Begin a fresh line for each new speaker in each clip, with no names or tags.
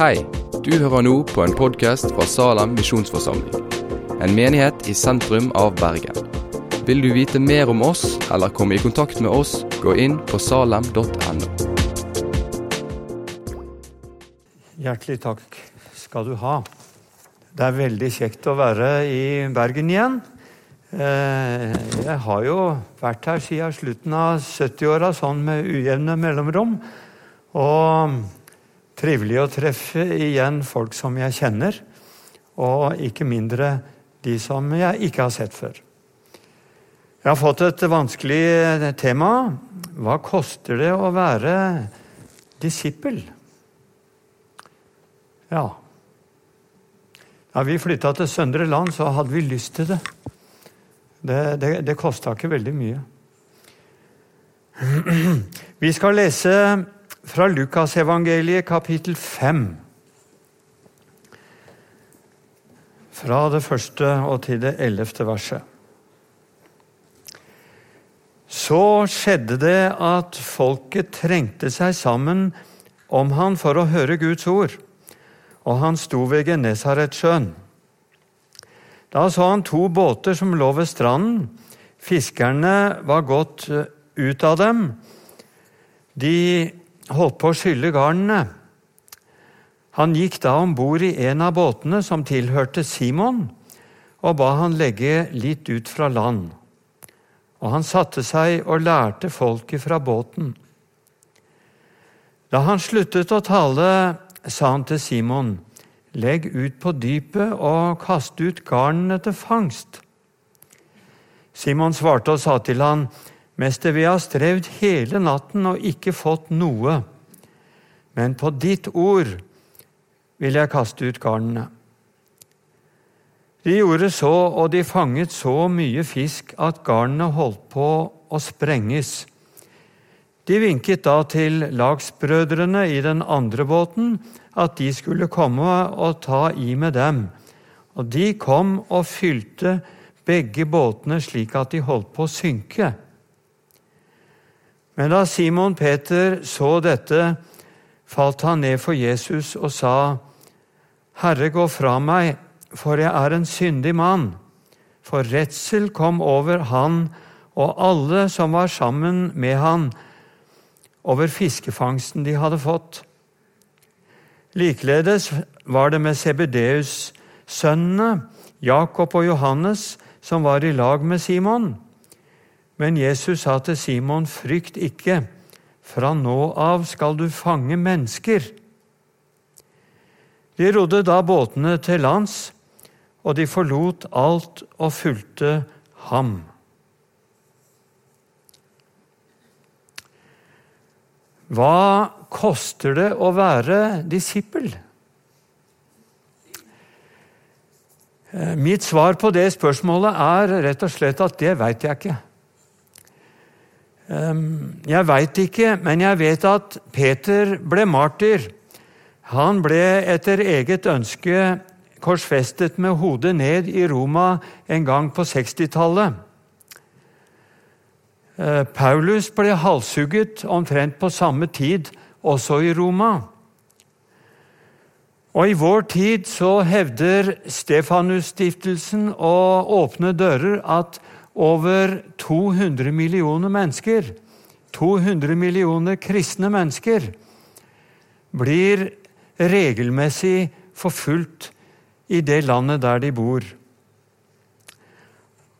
Hei, du hører nå på en podkast fra Salem misjonsforsamling. En menighet i sentrum av Bergen. Vil du vite mer om oss eller komme i kontakt med oss, gå inn på salem.no.
Hjertelig takk skal du ha. Det er veldig kjekt å være i Bergen igjen. Eh, jeg har jo vært her siden slutten av 70-åra, sånn med ujevne mellomrom. Og trivelig å treffe igjen folk som jeg kjenner, og ikke mindre de som jeg ikke har sett før. Jeg har fått et vanskelig tema. Hva koster det å være disippel? Ja. Da vi flytta til Søndre Land, så hadde vi lyst til det. Det, det, det kosta ikke veldig mye. Vi skal lese fra Lukasevangeliet kapittel 5. Fra det første og til det ellevte verset. Så skjedde det at folket trengte seg sammen om han for å høre Guds ord, og han sto ved Genesaretsjøen. Da så han to båter som lå ved stranden. Fiskerne var gått ut av dem. De holdt på å skylle garnene. Han gikk da om bord i en av båtene som tilhørte Simon, og ba han legge litt ut fra land. Og han satte seg og lærte folket fra båten. Da han sluttet å tale, sa han til Simon, legg ut på dypet og kast ut garnene til fangst. Simon svarte og sa til han, Mester, vi har strevd hele natten og ikke fått noe, men på ditt ord vil jeg kaste ut garnene. De gjorde så, og de fanget så mye fisk at garnene holdt på å sprenges. De vinket da til lagsbrødrene i den andre båten at de skulle komme og ta i med dem. Og de kom og fylte begge båtene slik at de holdt på å synke. Men da Simon Peter så dette, falt han ned for Jesus og sa, Herre, gå fra meg, for jeg er en syndig mann. For redsel kom over han og alle som var sammen med han, over fiskefangsten de hadde fått. Likeledes var det med Sebedeus' sønnene, Jakob og Johannes, som var i lag med Simon. Men Jesus sa til Simon, frykt ikke, fra nå av skal du fange mennesker. De rodde da båtene til lands, og de forlot alt og fulgte ham. Hva koster det å være disippel? Eh, mitt svar på det spørsmålet er rett og slett at det veit jeg ikke. Ehm, jeg veit ikke, men jeg vet at Peter ble martyr. Han ble etter eget ønske korsfestet med hodet ned i Roma en gang på 60-tallet. Eh, Paulus ble halshugget omtrent på samme tid, også i Roma. Og I vår tid så hevder Stefanusstiftelsen og Åpne dører at over 200 millioner mennesker, 200 millioner kristne mennesker, blir regelmessig forfulgt i det landet der de bor.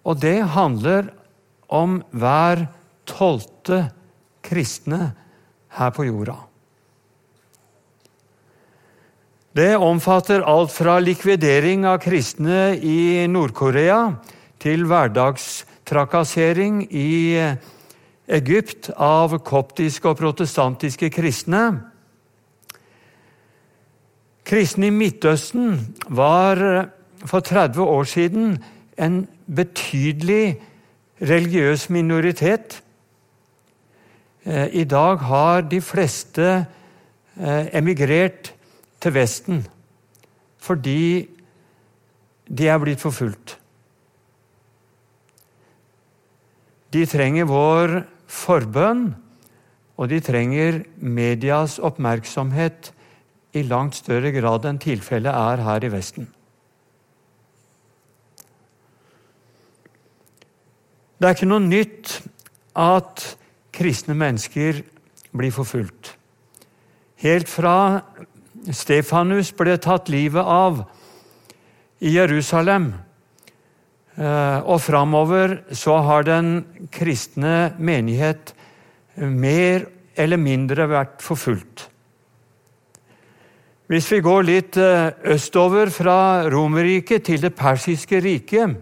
Og det handler om hver tolvte kristne her på jorda. Det omfatter alt fra likvidering av kristne i Nord-Korea til hverdagstrakassering i Egypt av koptiske og protestantiske kristne. Kristne i Midtøsten var for 30 år siden en betydelig religiøs minoritet. Eh, I dag har de fleste eh, emigrert til Vesten fordi de er blitt forfulgt. De trenger vår forbønn, og de trenger medias oppmerksomhet i langt større grad enn tilfellet er her i Vesten. Det er ikke noe nytt at kristne mennesker blir forfulgt. Helt fra Stefanus ble tatt livet av i Jerusalem, og framover så har den kristne menighet mer eller mindre vært forfulgt. Hvis vi går litt eh, østover fra Romerriket til det persiske riket,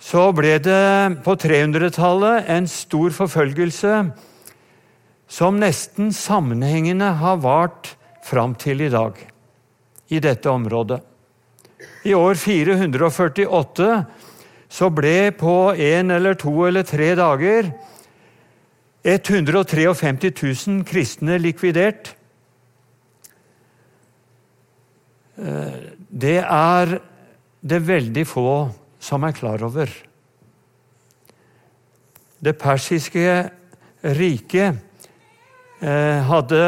så ble det på 300-tallet en stor forfølgelse som nesten sammenhengende har vart fram til i dag i dette området. I år 448 så ble på en eller to eller tre dager 153 000 kristne likvidert. Eh, det er det veldig få som er klar over. Det persiske riket eh, hadde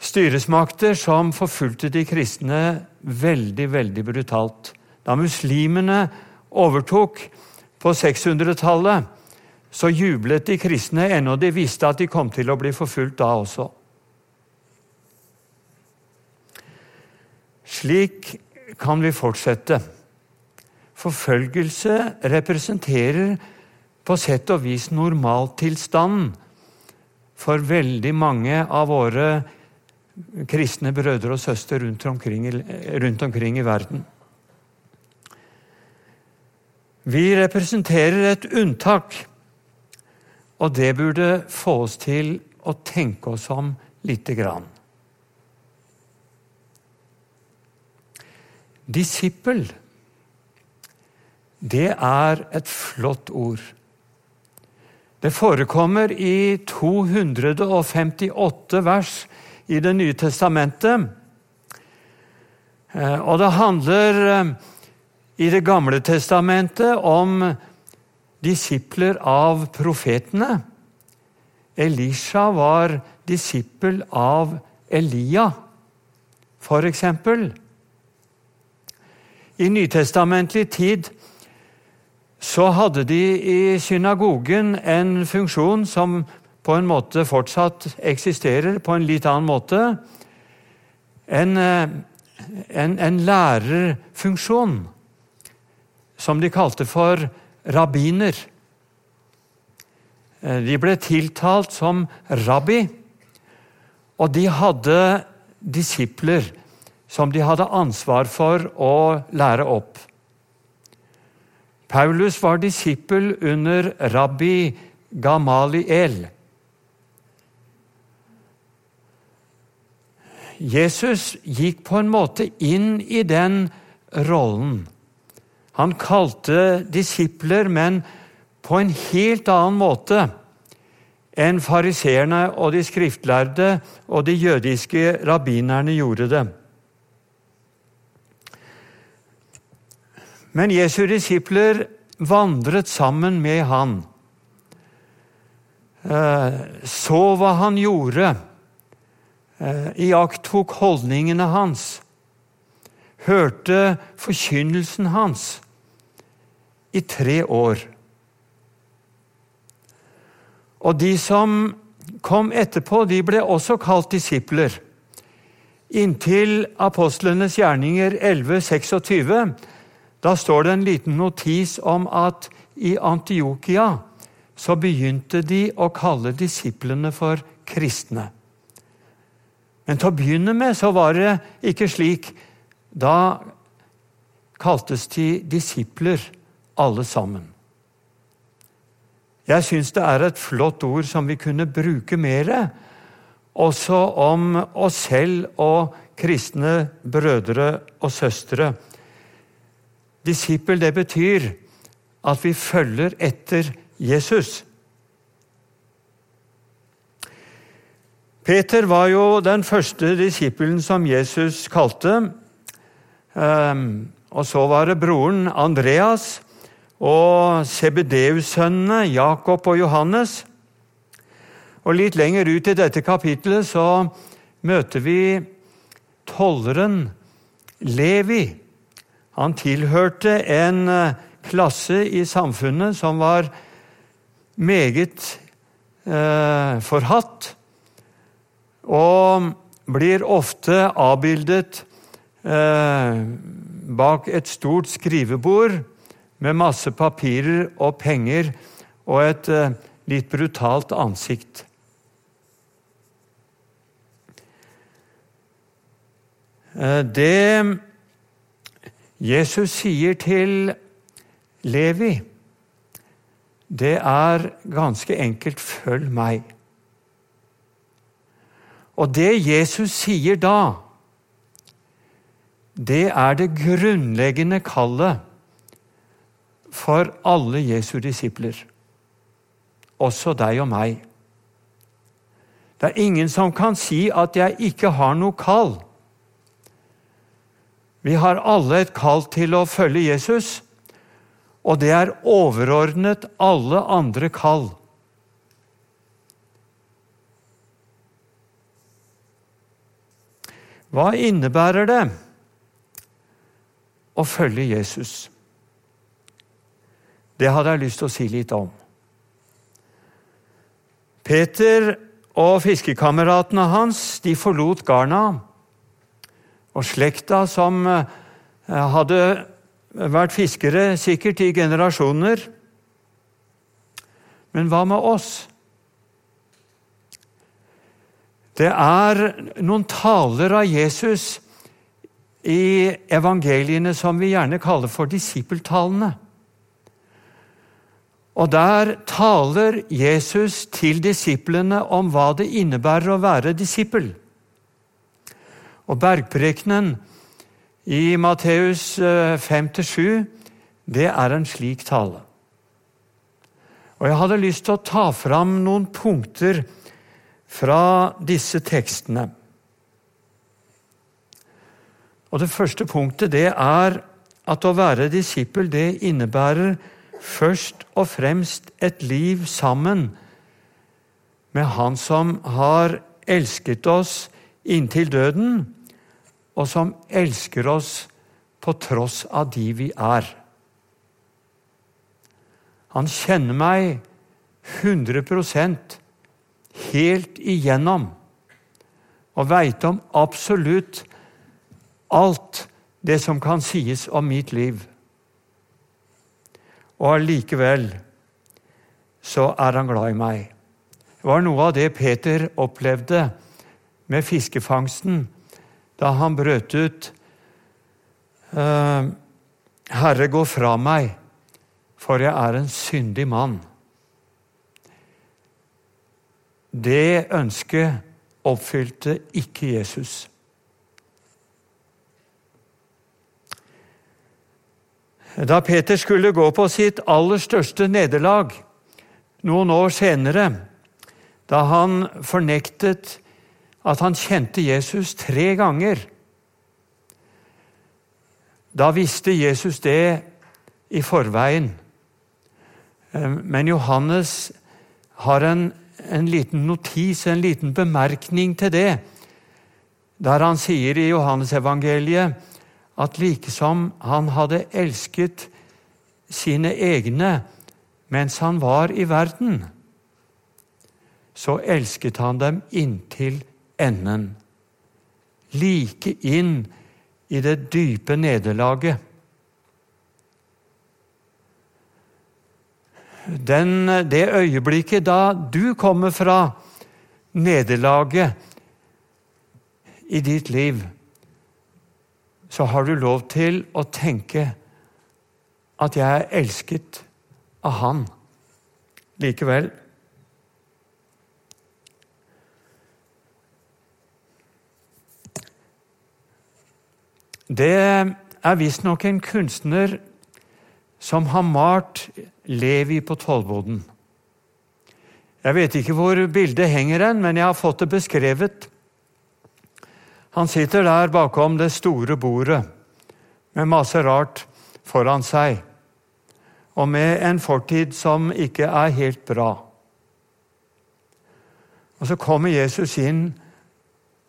styresmakter som forfulgte de kristne veldig, veldig brutalt. Da muslimene overtok på 600-tallet, så jublet de kristne ennå de visste at de kom til å bli forfulgt da også. Slik kan vi fortsette. Forfølgelse representerer på sett og vis normaltilstanden for veldig mange av våre kristne brødre og søstre rundt omkring, rundt omkring i verden. Vi representerer et unntak, og det burde få oss til å tenke oss om lite grann. Disippel, det er et flott ord. Det forekommer i 258 vers i Det nye testamentet. Eh, og det handler eh, i Det gamle testamentet om disipler av profetene. Elisha var disippel av Elia, for eksempel. I nytestamentlig tid så hadde de i synagogen en funksjon som på en måte fortsatt eksisterer, på en litt annen måte. En, eh, en, en lærerfunksjon som de kalte for rabbiner. Eh, de ble tiltalt som rabbi, og de hadde disipler som de hadde ansvar for å lære opp. Paulus var disippel under rabbi Gamaliel. Jesus gikk på en måte inn i den rollen. Han kalte disipler, men på en helt annen måte enn fariseerne og de skriftlærde og de jødiske rabbinerne gjorde det. Men Jesu disipler vandret sammen med han. Eh, så hva han gjorde, iakttok holdningene hans, hørte forkynnelsen hans i tre år. Og de som kom etterpå, de ble også kalt disipler. Inntil apostlenes gjerninger 1126 da står det en liten notis om at i Antiokia så begynte de å kalle disiplene for kristne. Men til å begynne med så var det ikke slik. Da kaltes de disipler, alle sammen. Jeg syns det er et flott ord som vi kunne bruke mer, også om oss selv og kristne brødre og søstre. Disippel, det betyr at vi følger etter Jesus. Peter var jo den første disippelen som Jesus kalte. Ehm, og så var det broren Andreas og Sebedeus-sønnene Jakob og Johannes. Og Litt lenger ut i dette kapittelet så møter vi tolleren Levi. Han tilhørte en eh, klasse i samfunnet som var meget eh, forhatt, og blir ofte avbildet eh, bak et stort skrivebord med masse papirer og penger og et eh, litt brutalt ansikt. Eh, det Jesus sier til Levi, det er ganske enkelt 'følg meg'. Og det Jesus sier da, det er det grunnleggende kallet for alle Jesu disipler, også deg og meg. Det er ingen som kan si at jeg ikke har noe kall. Vi har alle et kall til å følge Jesus, og det er overordnet alle andre kall. Hva innebærer det å følge Jesus? Det hadde jeg lyst til å si litt om. Peter og fiskekameratene hans de forlot Garna og slekta som eh, hadde vært fiskere sikkert i generasjoner. Men hva med oss? Det er noen taler av Jesus i evangeliene som vi gjerne kaller for disippeltalene. Og der taler Jesus til disiplene om hva det innebærer å være disippel. Og bergprekenen i Matteus 5-7, eh, det er en slik tale. Og jeg hadde lyst til å ta fram noen punkter fra disse tekstene. Og Det første punktet det er at å være disippel det innebærer først og fremst et liv sammen med Han som har elsket oss inntil døden, og som elsker oss på tross av de vi er. Han kjenner meg 100 helt igjennom og veit om absolutt alt det som kan sies om mitt liv. Og allikevel så er han glad i meg. Det var noe av det Peter opplevde med fiskefangsten da han brøt ut «Eh, Herre, gå fra meg, for jeg er en syndig mann. Det ønsket oppfylte ikke Jesus. Da Peter skulle gå på sitt aller største nederlag noen år senere, da han fornektet at han kjente Jesus tre ganger. Da visste Jesus det i forveien. Eh, men Johannes har en, en liten notis, en liten bemerkning til det, der han sier i Johannesevangeliet at likesom han hadde elsket sine egne mens han var i verden, så elsket han dem inntil enden. Like inn i det dype nederlaget. Den, det øyeblikket da du kommer fra nederlaget i ditt liv, så har du lov til å tenke at jeg er elsket av Han likevel. Det er visstnok en kunstner som har malt Levi på tollboden. Jeg vet ikke hvor bildet henger hen, men jeg har fått det beskrevet. Han sitter der bakom det store bordet med masse rart foran seg, og med en fortid som ikke er helt bra. Og så kommer Jesus inn,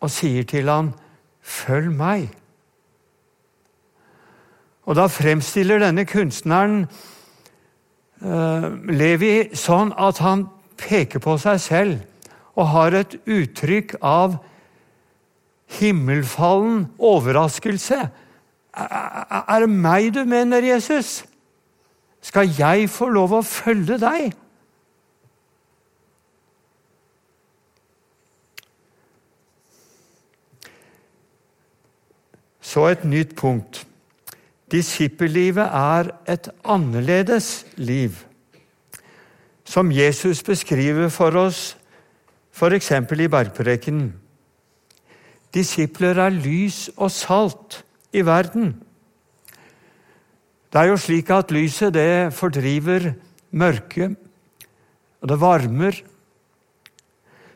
og sier til han, 'Følg meg'. Og da fremstiller denne kunstneren uh, Levi sånn at han peker på seg selv og har et uttrykk av himmelfallen overraskelse. Er det meg du mener, Jesus? Skal jeg få lov å følge deg? Så et nytt punkt. Disippellivet er et annerledes liv, som Jesus beskriver for oss f.eks. i bergprekenen. Disipler er lys og salt i verden. Det er jo slik at lyset det fordriver mørket, og det varmer.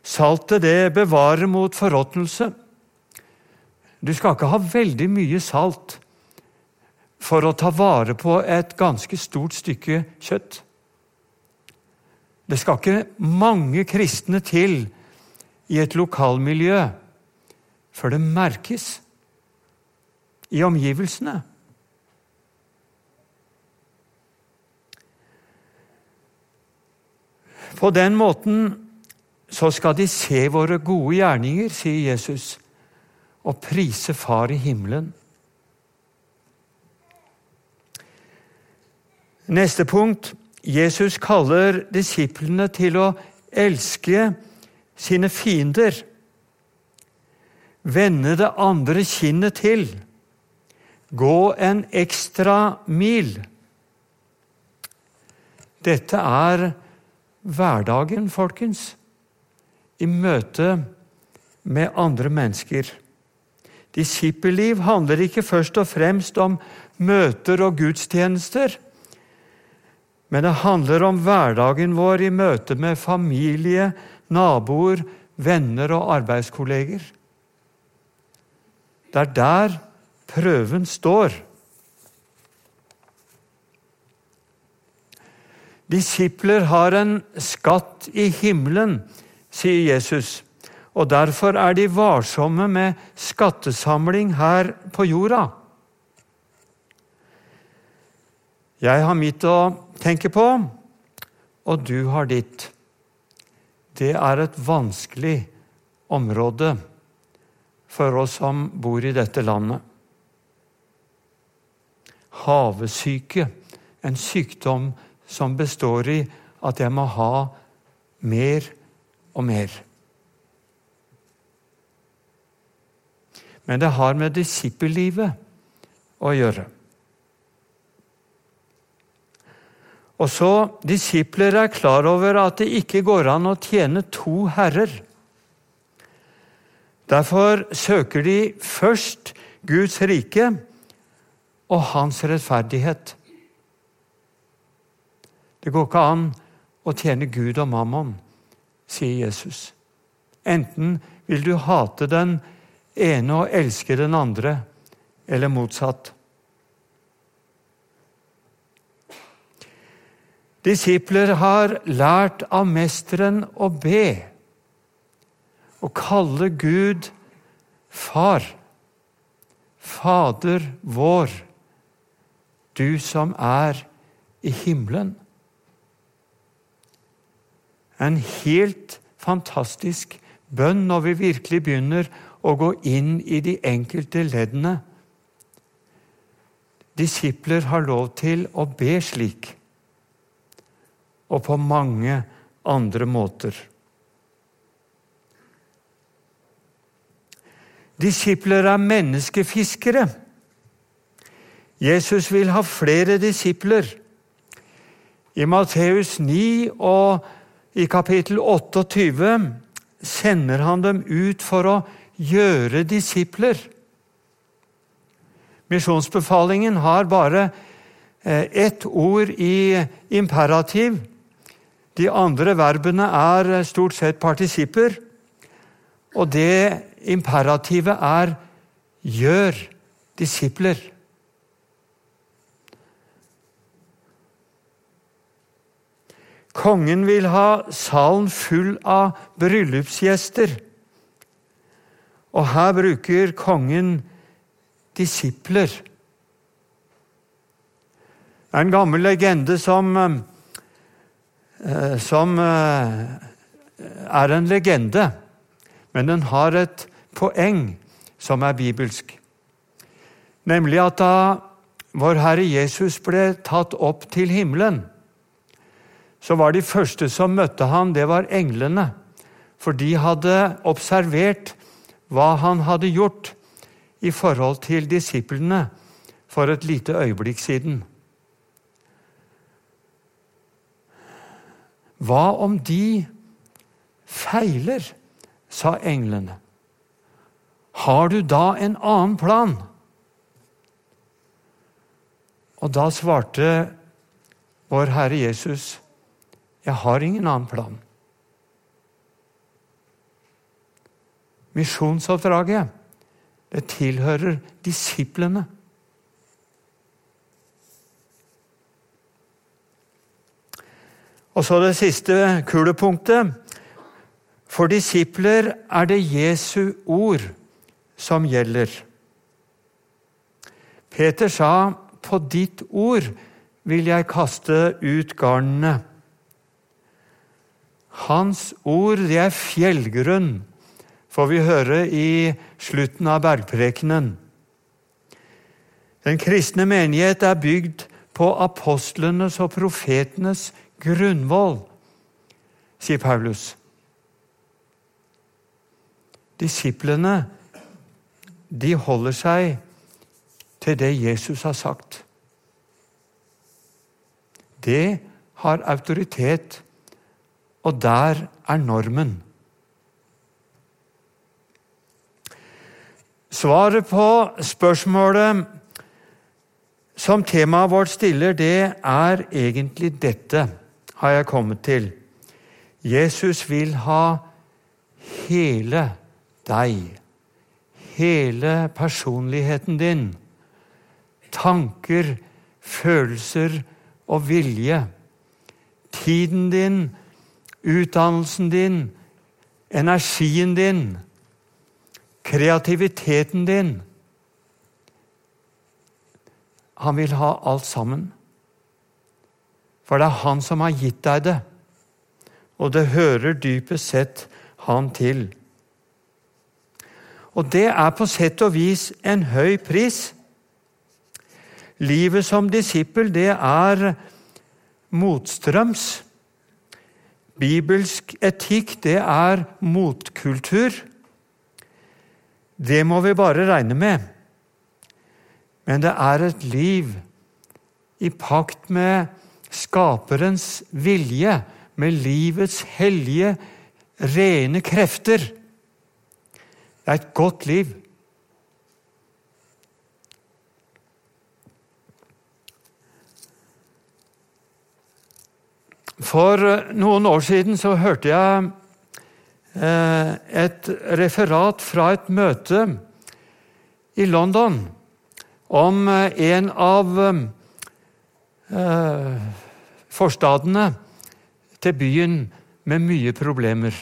Saltet det bevarer mot forråtnelse. Du skal ikke ha veldig mye salt for å ta vare på et ganske stort stykke kjøtt. Det skal ikke mange kristne til i et lokalmiljø før det merkes i omgivelsene. På den måten så skal de se våre gode gjerninger, sier Jesus, og prise Far i himmelen. Neste punkt. Jesus kaller disiplene til å elske sine fiender. Vende det andre kinnet til. Gå en ekstra mil. Dette er hverdagen, folkens, i møte med andre mennesker. Disippelliv handler ikke først og fremst om møter og gudstjenester, men det handler om hverdagen vår i møte med familie, naboer, venner og arbeidskolleger. Det er der prøven står. Disipler har en skatt i himmelen, sier Jesus, og derfor er de varsomme med skattesamling her på jorda. Jeg har mitt å tenke på, og du har ditt. Det er et vanskelig område for oss som bor i dette landet. Havesyke, en sykdom som består i at jeg må ha mer og mer. Men det har med disippellivet å gjøre. Og så Disipler er klar over at det ikke går an å tjene to herrer. Derfor søker de først Guds rike og hans rettferdighet. Det går ikke an å tjene Gud og mammon, sier Jesus. Enten vil du hate den ene og elske den andre, eller motsatt. Disipler har lært av mesteren å be, å kalle Gud far. Fader vår, du som er i himmelen. En helt fantastisk bønn når vi virkelig begynner å gå inn i de enkelte leddene. Disipler har lov til å be slik, og på mange andre måter. Disipler er menneskefiskere. Jesus vil ha flere disipler. I Matteus 9 og i kapittel 28 sender han dem ut for å gjøre disipler. Misjonsbefalingen har bare eh, ett ord i imperativ. De andre verbene er stort sett partisipper. Og det imperativet er 'gjør disipler'. Kongen vil ha salen full av bryllupsgjester. Og her bruker kongen disipler. Det er en gammel legende som, eh, som eh, er en legende, men den har et poeng som er bibelsk. Nemlig at da vår Herre Jesus ble tatt opp til himmelen, så var de første som møtte ham, det var englene. For de hadde observert hva han hadde gjort i forhold til disiplene for et lite øyeblikk siden. Hva om de feiler, sa englene. Har du da en annen plan? Og da svarte vår Herre Jesus, 'Jeg har ingen annen plan'. Misjonsoppdraget, det tilhører disiplene. Og så det siste kulepunktet. For disipler er det Jesu ord som gjelder. Peter sa på ditt ord vil jeg kaste ut garnene. Hans ord, det er fjellgrunn, får vi høre i slutten av bergprekenen. Den kristne menighet er bygd på apostlenes og profetenes grunnvoll, sier Paulus. Disiplene, de holder seg til det Jesus har sagt. Det har autoritet, og der er normen. Svaret på spørsmålet som temaet vårt stiller, det er egentlig dette, har jeg kommet til. Jesus vil ha hele deg, hele personligheten din tanker, følelser og vilje. Tiden din, utdannelsen din, energien din, kreativiteten din. Han vil ha alt sammen. For det er han som har gitt deg det, og det hører dypest sett han til. Og det er på sett og vis en høy pris. Livet som disippel, det er motstrøms. Bibelsk etikk, det er motkultur. Det må vi bare regne med. Men det er et liv i pakt med Skaperens vilje, med livets hellige, rene krefter. Det er et godt liv. For eh, noen år siden så hørte jeg eh, et referat fra et møte i London om eh, en av forstadene til byen med mye problemer.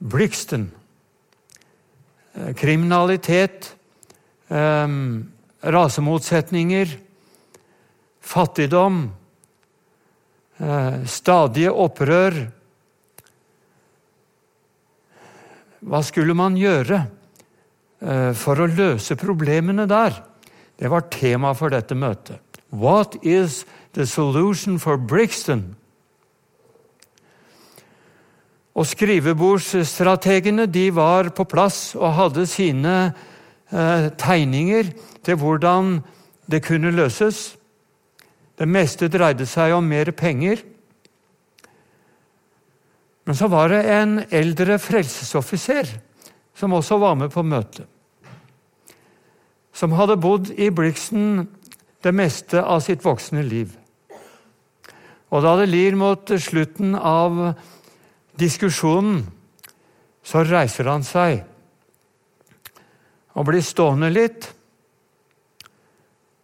Brixton. Kriminalitet, rasemotsetninger, fattigdom Eh, stadige opprør. Hva skulle man gjøre eh, for å løse problemene der? Det var tema for dette møtet. What is the solution for Brixton? Og Skrivebordsstrategene de var på plass og hadde sine eh, tegninger til hvordan det kunne løses. Det meste dreide seg om mer penger. Men så var det en eldre frelsesoffiser som også var med på møtet. Som hadde bodd i Brixton det meste av sitt voksne liv. Og da det lir mot slutten av diskusjonen, så reiser han seg og blir stående litt.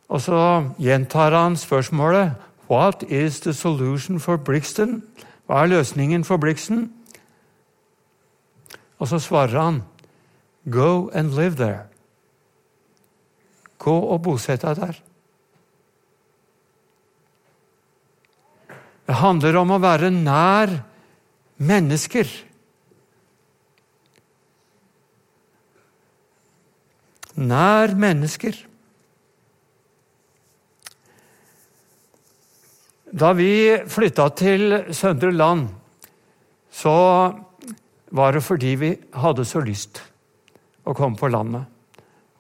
Og så gjentar han spørsmålet What is the solution for Brixton? Hva er løsningen for Brixton? Og så svarer han Go and live there. Gå og bosett deg der. Det handler om å være nær mennesker. Nær mennesker. Da vi flytta til Søndre Land, så var det fordi vi hadde så lyst å komme på landet.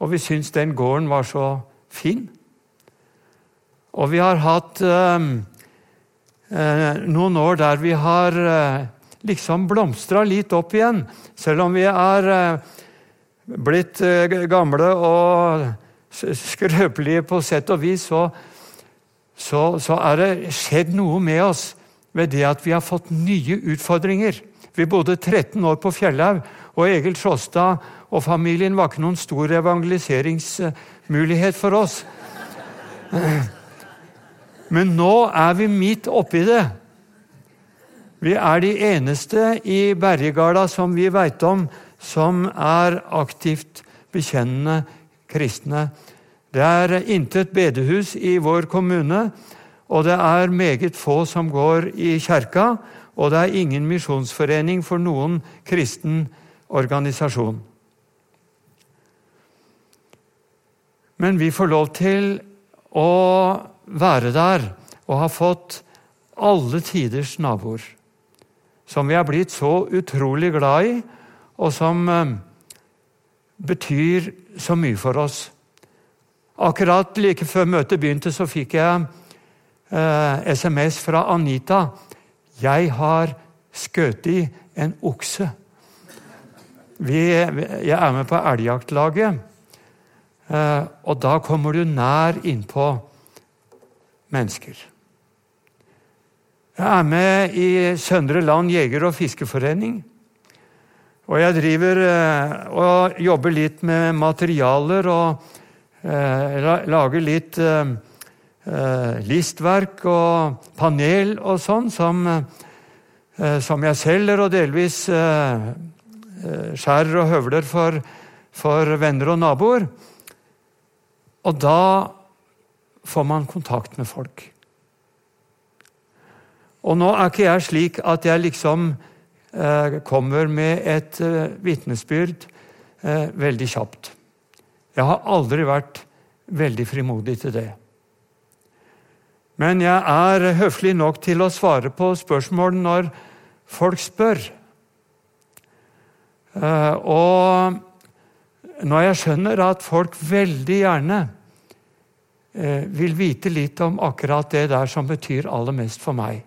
Og vi syntes den gården var så fin. Og vi har hatt eh, noen år der vi har eh, liksom blomstra litt opp igjen. Selv om vi er eh, blitt eh, gamle og skrøpelige på sett og vis, så, så, så er det skjedd noe med oss ved det at vi har fått nye utfordringer. Vi bodde 13 år på Fjellhaug, og Egil Sjåstad og familien var ikke noen stor evangeliseringsmulighet for oss. Men nå er vi midt oppi det. Vi er de eneste i Bergegarda som vi veit om, som er aktivt bekjennende kristne. Det er intet bedehus i vår kommune, og det er meget få som går i kjerka, og det er ingen misjonsforening for noen kristen organisasjon. Men vi får lov til å være der og ha fått alle tiders naboer. Som vi er blitt så utrolig glad i, og som eh, betyr så mye for oss. Akkurat like før møtet begynte, så fikk jeg eh, SMS fra Anita. 'Jeg har skutt i en okse'. Vi, jeg er med på elgjaktlaget, eh, og da kommer du nær innpå mennesker. Jeg er med i Søndre Land jeger- og fiskeforening. Og jeg driver eh, og jobber litt med materialer og eh, lager litt eh, listverk og panel og sånn, som, som, jeg selger, og delvis skjærer og høvler for, for venner og naboer. Og da får man kontakt med folk. Og nå er ikke jeg slik at jeg liksom eh, kommer med et eh, vitnesbyrd eh, veldig kjapt. Jeg har aldri vært veldig frimodig til det. Men jeg er høflig nok til å svare på spørsmål når folk spør. Eh, og når jeg skjønner at folk veldig gjerne vil vite litt om akkurat det der som betyr aller mest for meg.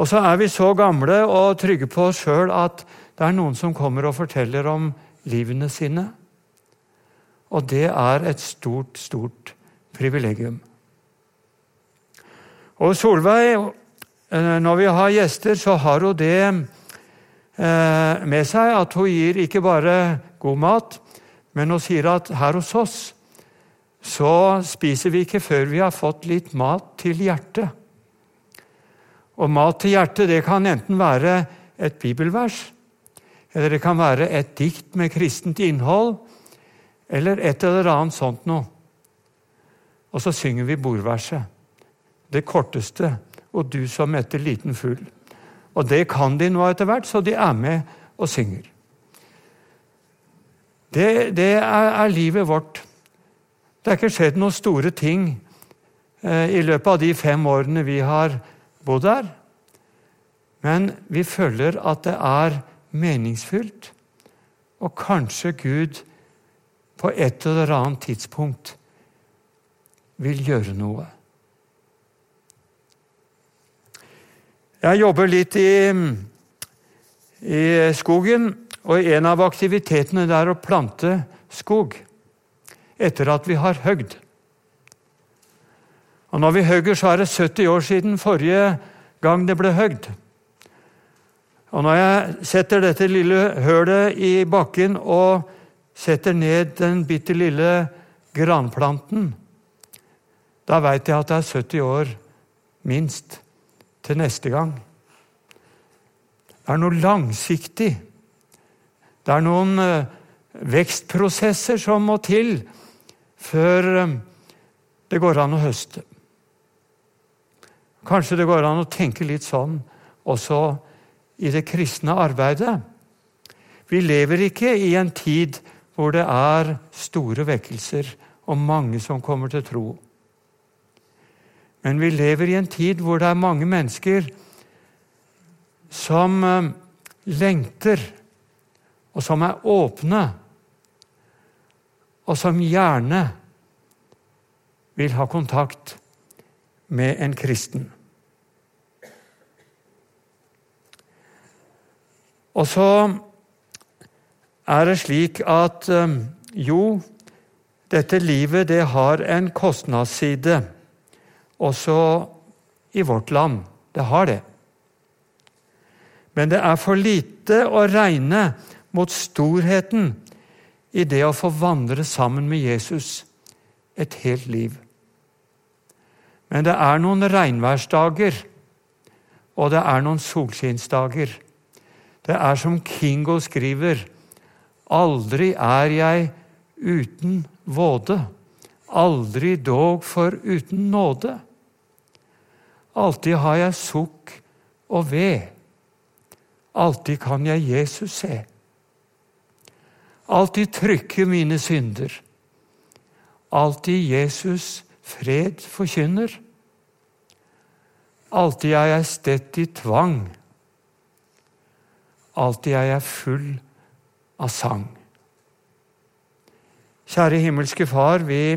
Og så er vi så gamle og trygge på oss sjøl at det er noen som kommer og forteller om livene sine. Og det er et stort, stort privilegium. Og Solveig, eh, når vi har gjester, så har hun det eh, med seg at hun gir ikke bare god mat, men hun sier at her hos oss så spiser vi ikke før vi har fått litt mat til hjertet. Og mat til hjertet det kan enten være et bibelvers, eller det kan være et dikt med kristent innhold, eller et eller annet sånt noe. Og så synger vi bordverset. Det korteste. Og du som etter liten fugl. Og det kan de nå etter hvert, så de er med og synger. Det, det er, er, livet vårt. Det er ikke skjedd noen store ting eh, i løpet av de fem årene vi har bodd her. Men vi føler at det er meningsfylt, og kanskje Gud på et eller annet tidspunkt vil gjøre noe. Jeg jobber litt i, i skogen, og en av aktivitetene det er å plante skog etter at vi har høgd. Og Når vi høgger, så er det 70 år siden forrige gang det ble høgd. Og Når jeg setter dette lille hølet i bakken og setter ned den bitte lille granplanten, da veit jeg at det er 70 år minst til neste gang. Det er noe langsiktig Det er noen eh, vekstprosesser som må til før eh, det går an å høste. Kanskje det går an å tenke litt sånn også i det kristne arbeidet. Vi lever ikke i en tid hvor det er store vekkelser og mange som kommer til tro. Men vi lever i en tid hvor det er mange mennesker som eh, lengter, og som er åpne, og som gjerne vil ha kontakt med en kristen. Og så er det slik at eh, jo, dette livet det har en kostnadsside, også i vårt land. Det har det. Men det er for lite å regne mot storheten i det å få vandre sammen med Jesus et helt liv. Men det er noen regnværsdager, og det er noen solskinnsdager. Det er som Kingo skriver, aldri er jeg uten våde, aldri dog for uten nåde. Alltid har jeg sukk og ved, alltid kan jeg Jesus se. Alltid trykke mine synder, alltid Jesus fred forkynner. Alltid er jeg stett i tvang, alltid er jeg full av sang. Kjære himmelske Far, vi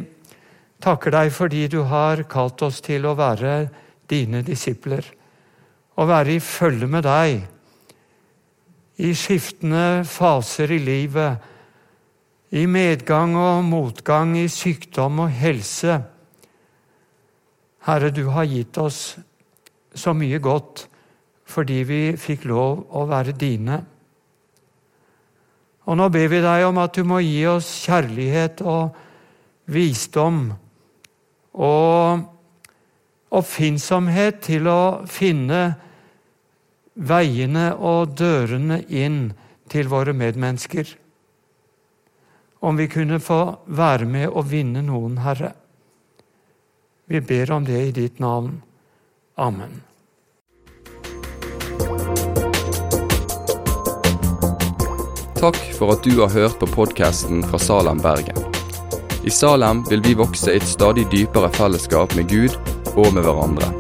takker deg fordi du har kalt oss til å være dine disipler. Å være i følge med deg i skiftende faser i livet, i medgang og motgang, i sykdom og helse. Herre, du har gitt oss så mye godt fordi vi fikk lov å være dine. Og nå ber vi deg om at du må gi oss kjærlighet og visdom og oppfinnsomhet til å finne veiene og dørene inn til våre medmennesker. Om vi kunne få være med og vinne noen, Herre. Vi ber om det i ditt navn. Amen.
Takk for at du har hørt på podkasten fra Salem, Bergen. I Salem vil vi vokse i et stadig dypere fellesskap med Gud og med hverandre.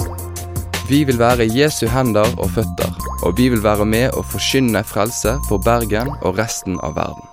Vi vil være Jesu hender og føtter, og vi vil være med å forkynne frelse for Bergen og resten av verden.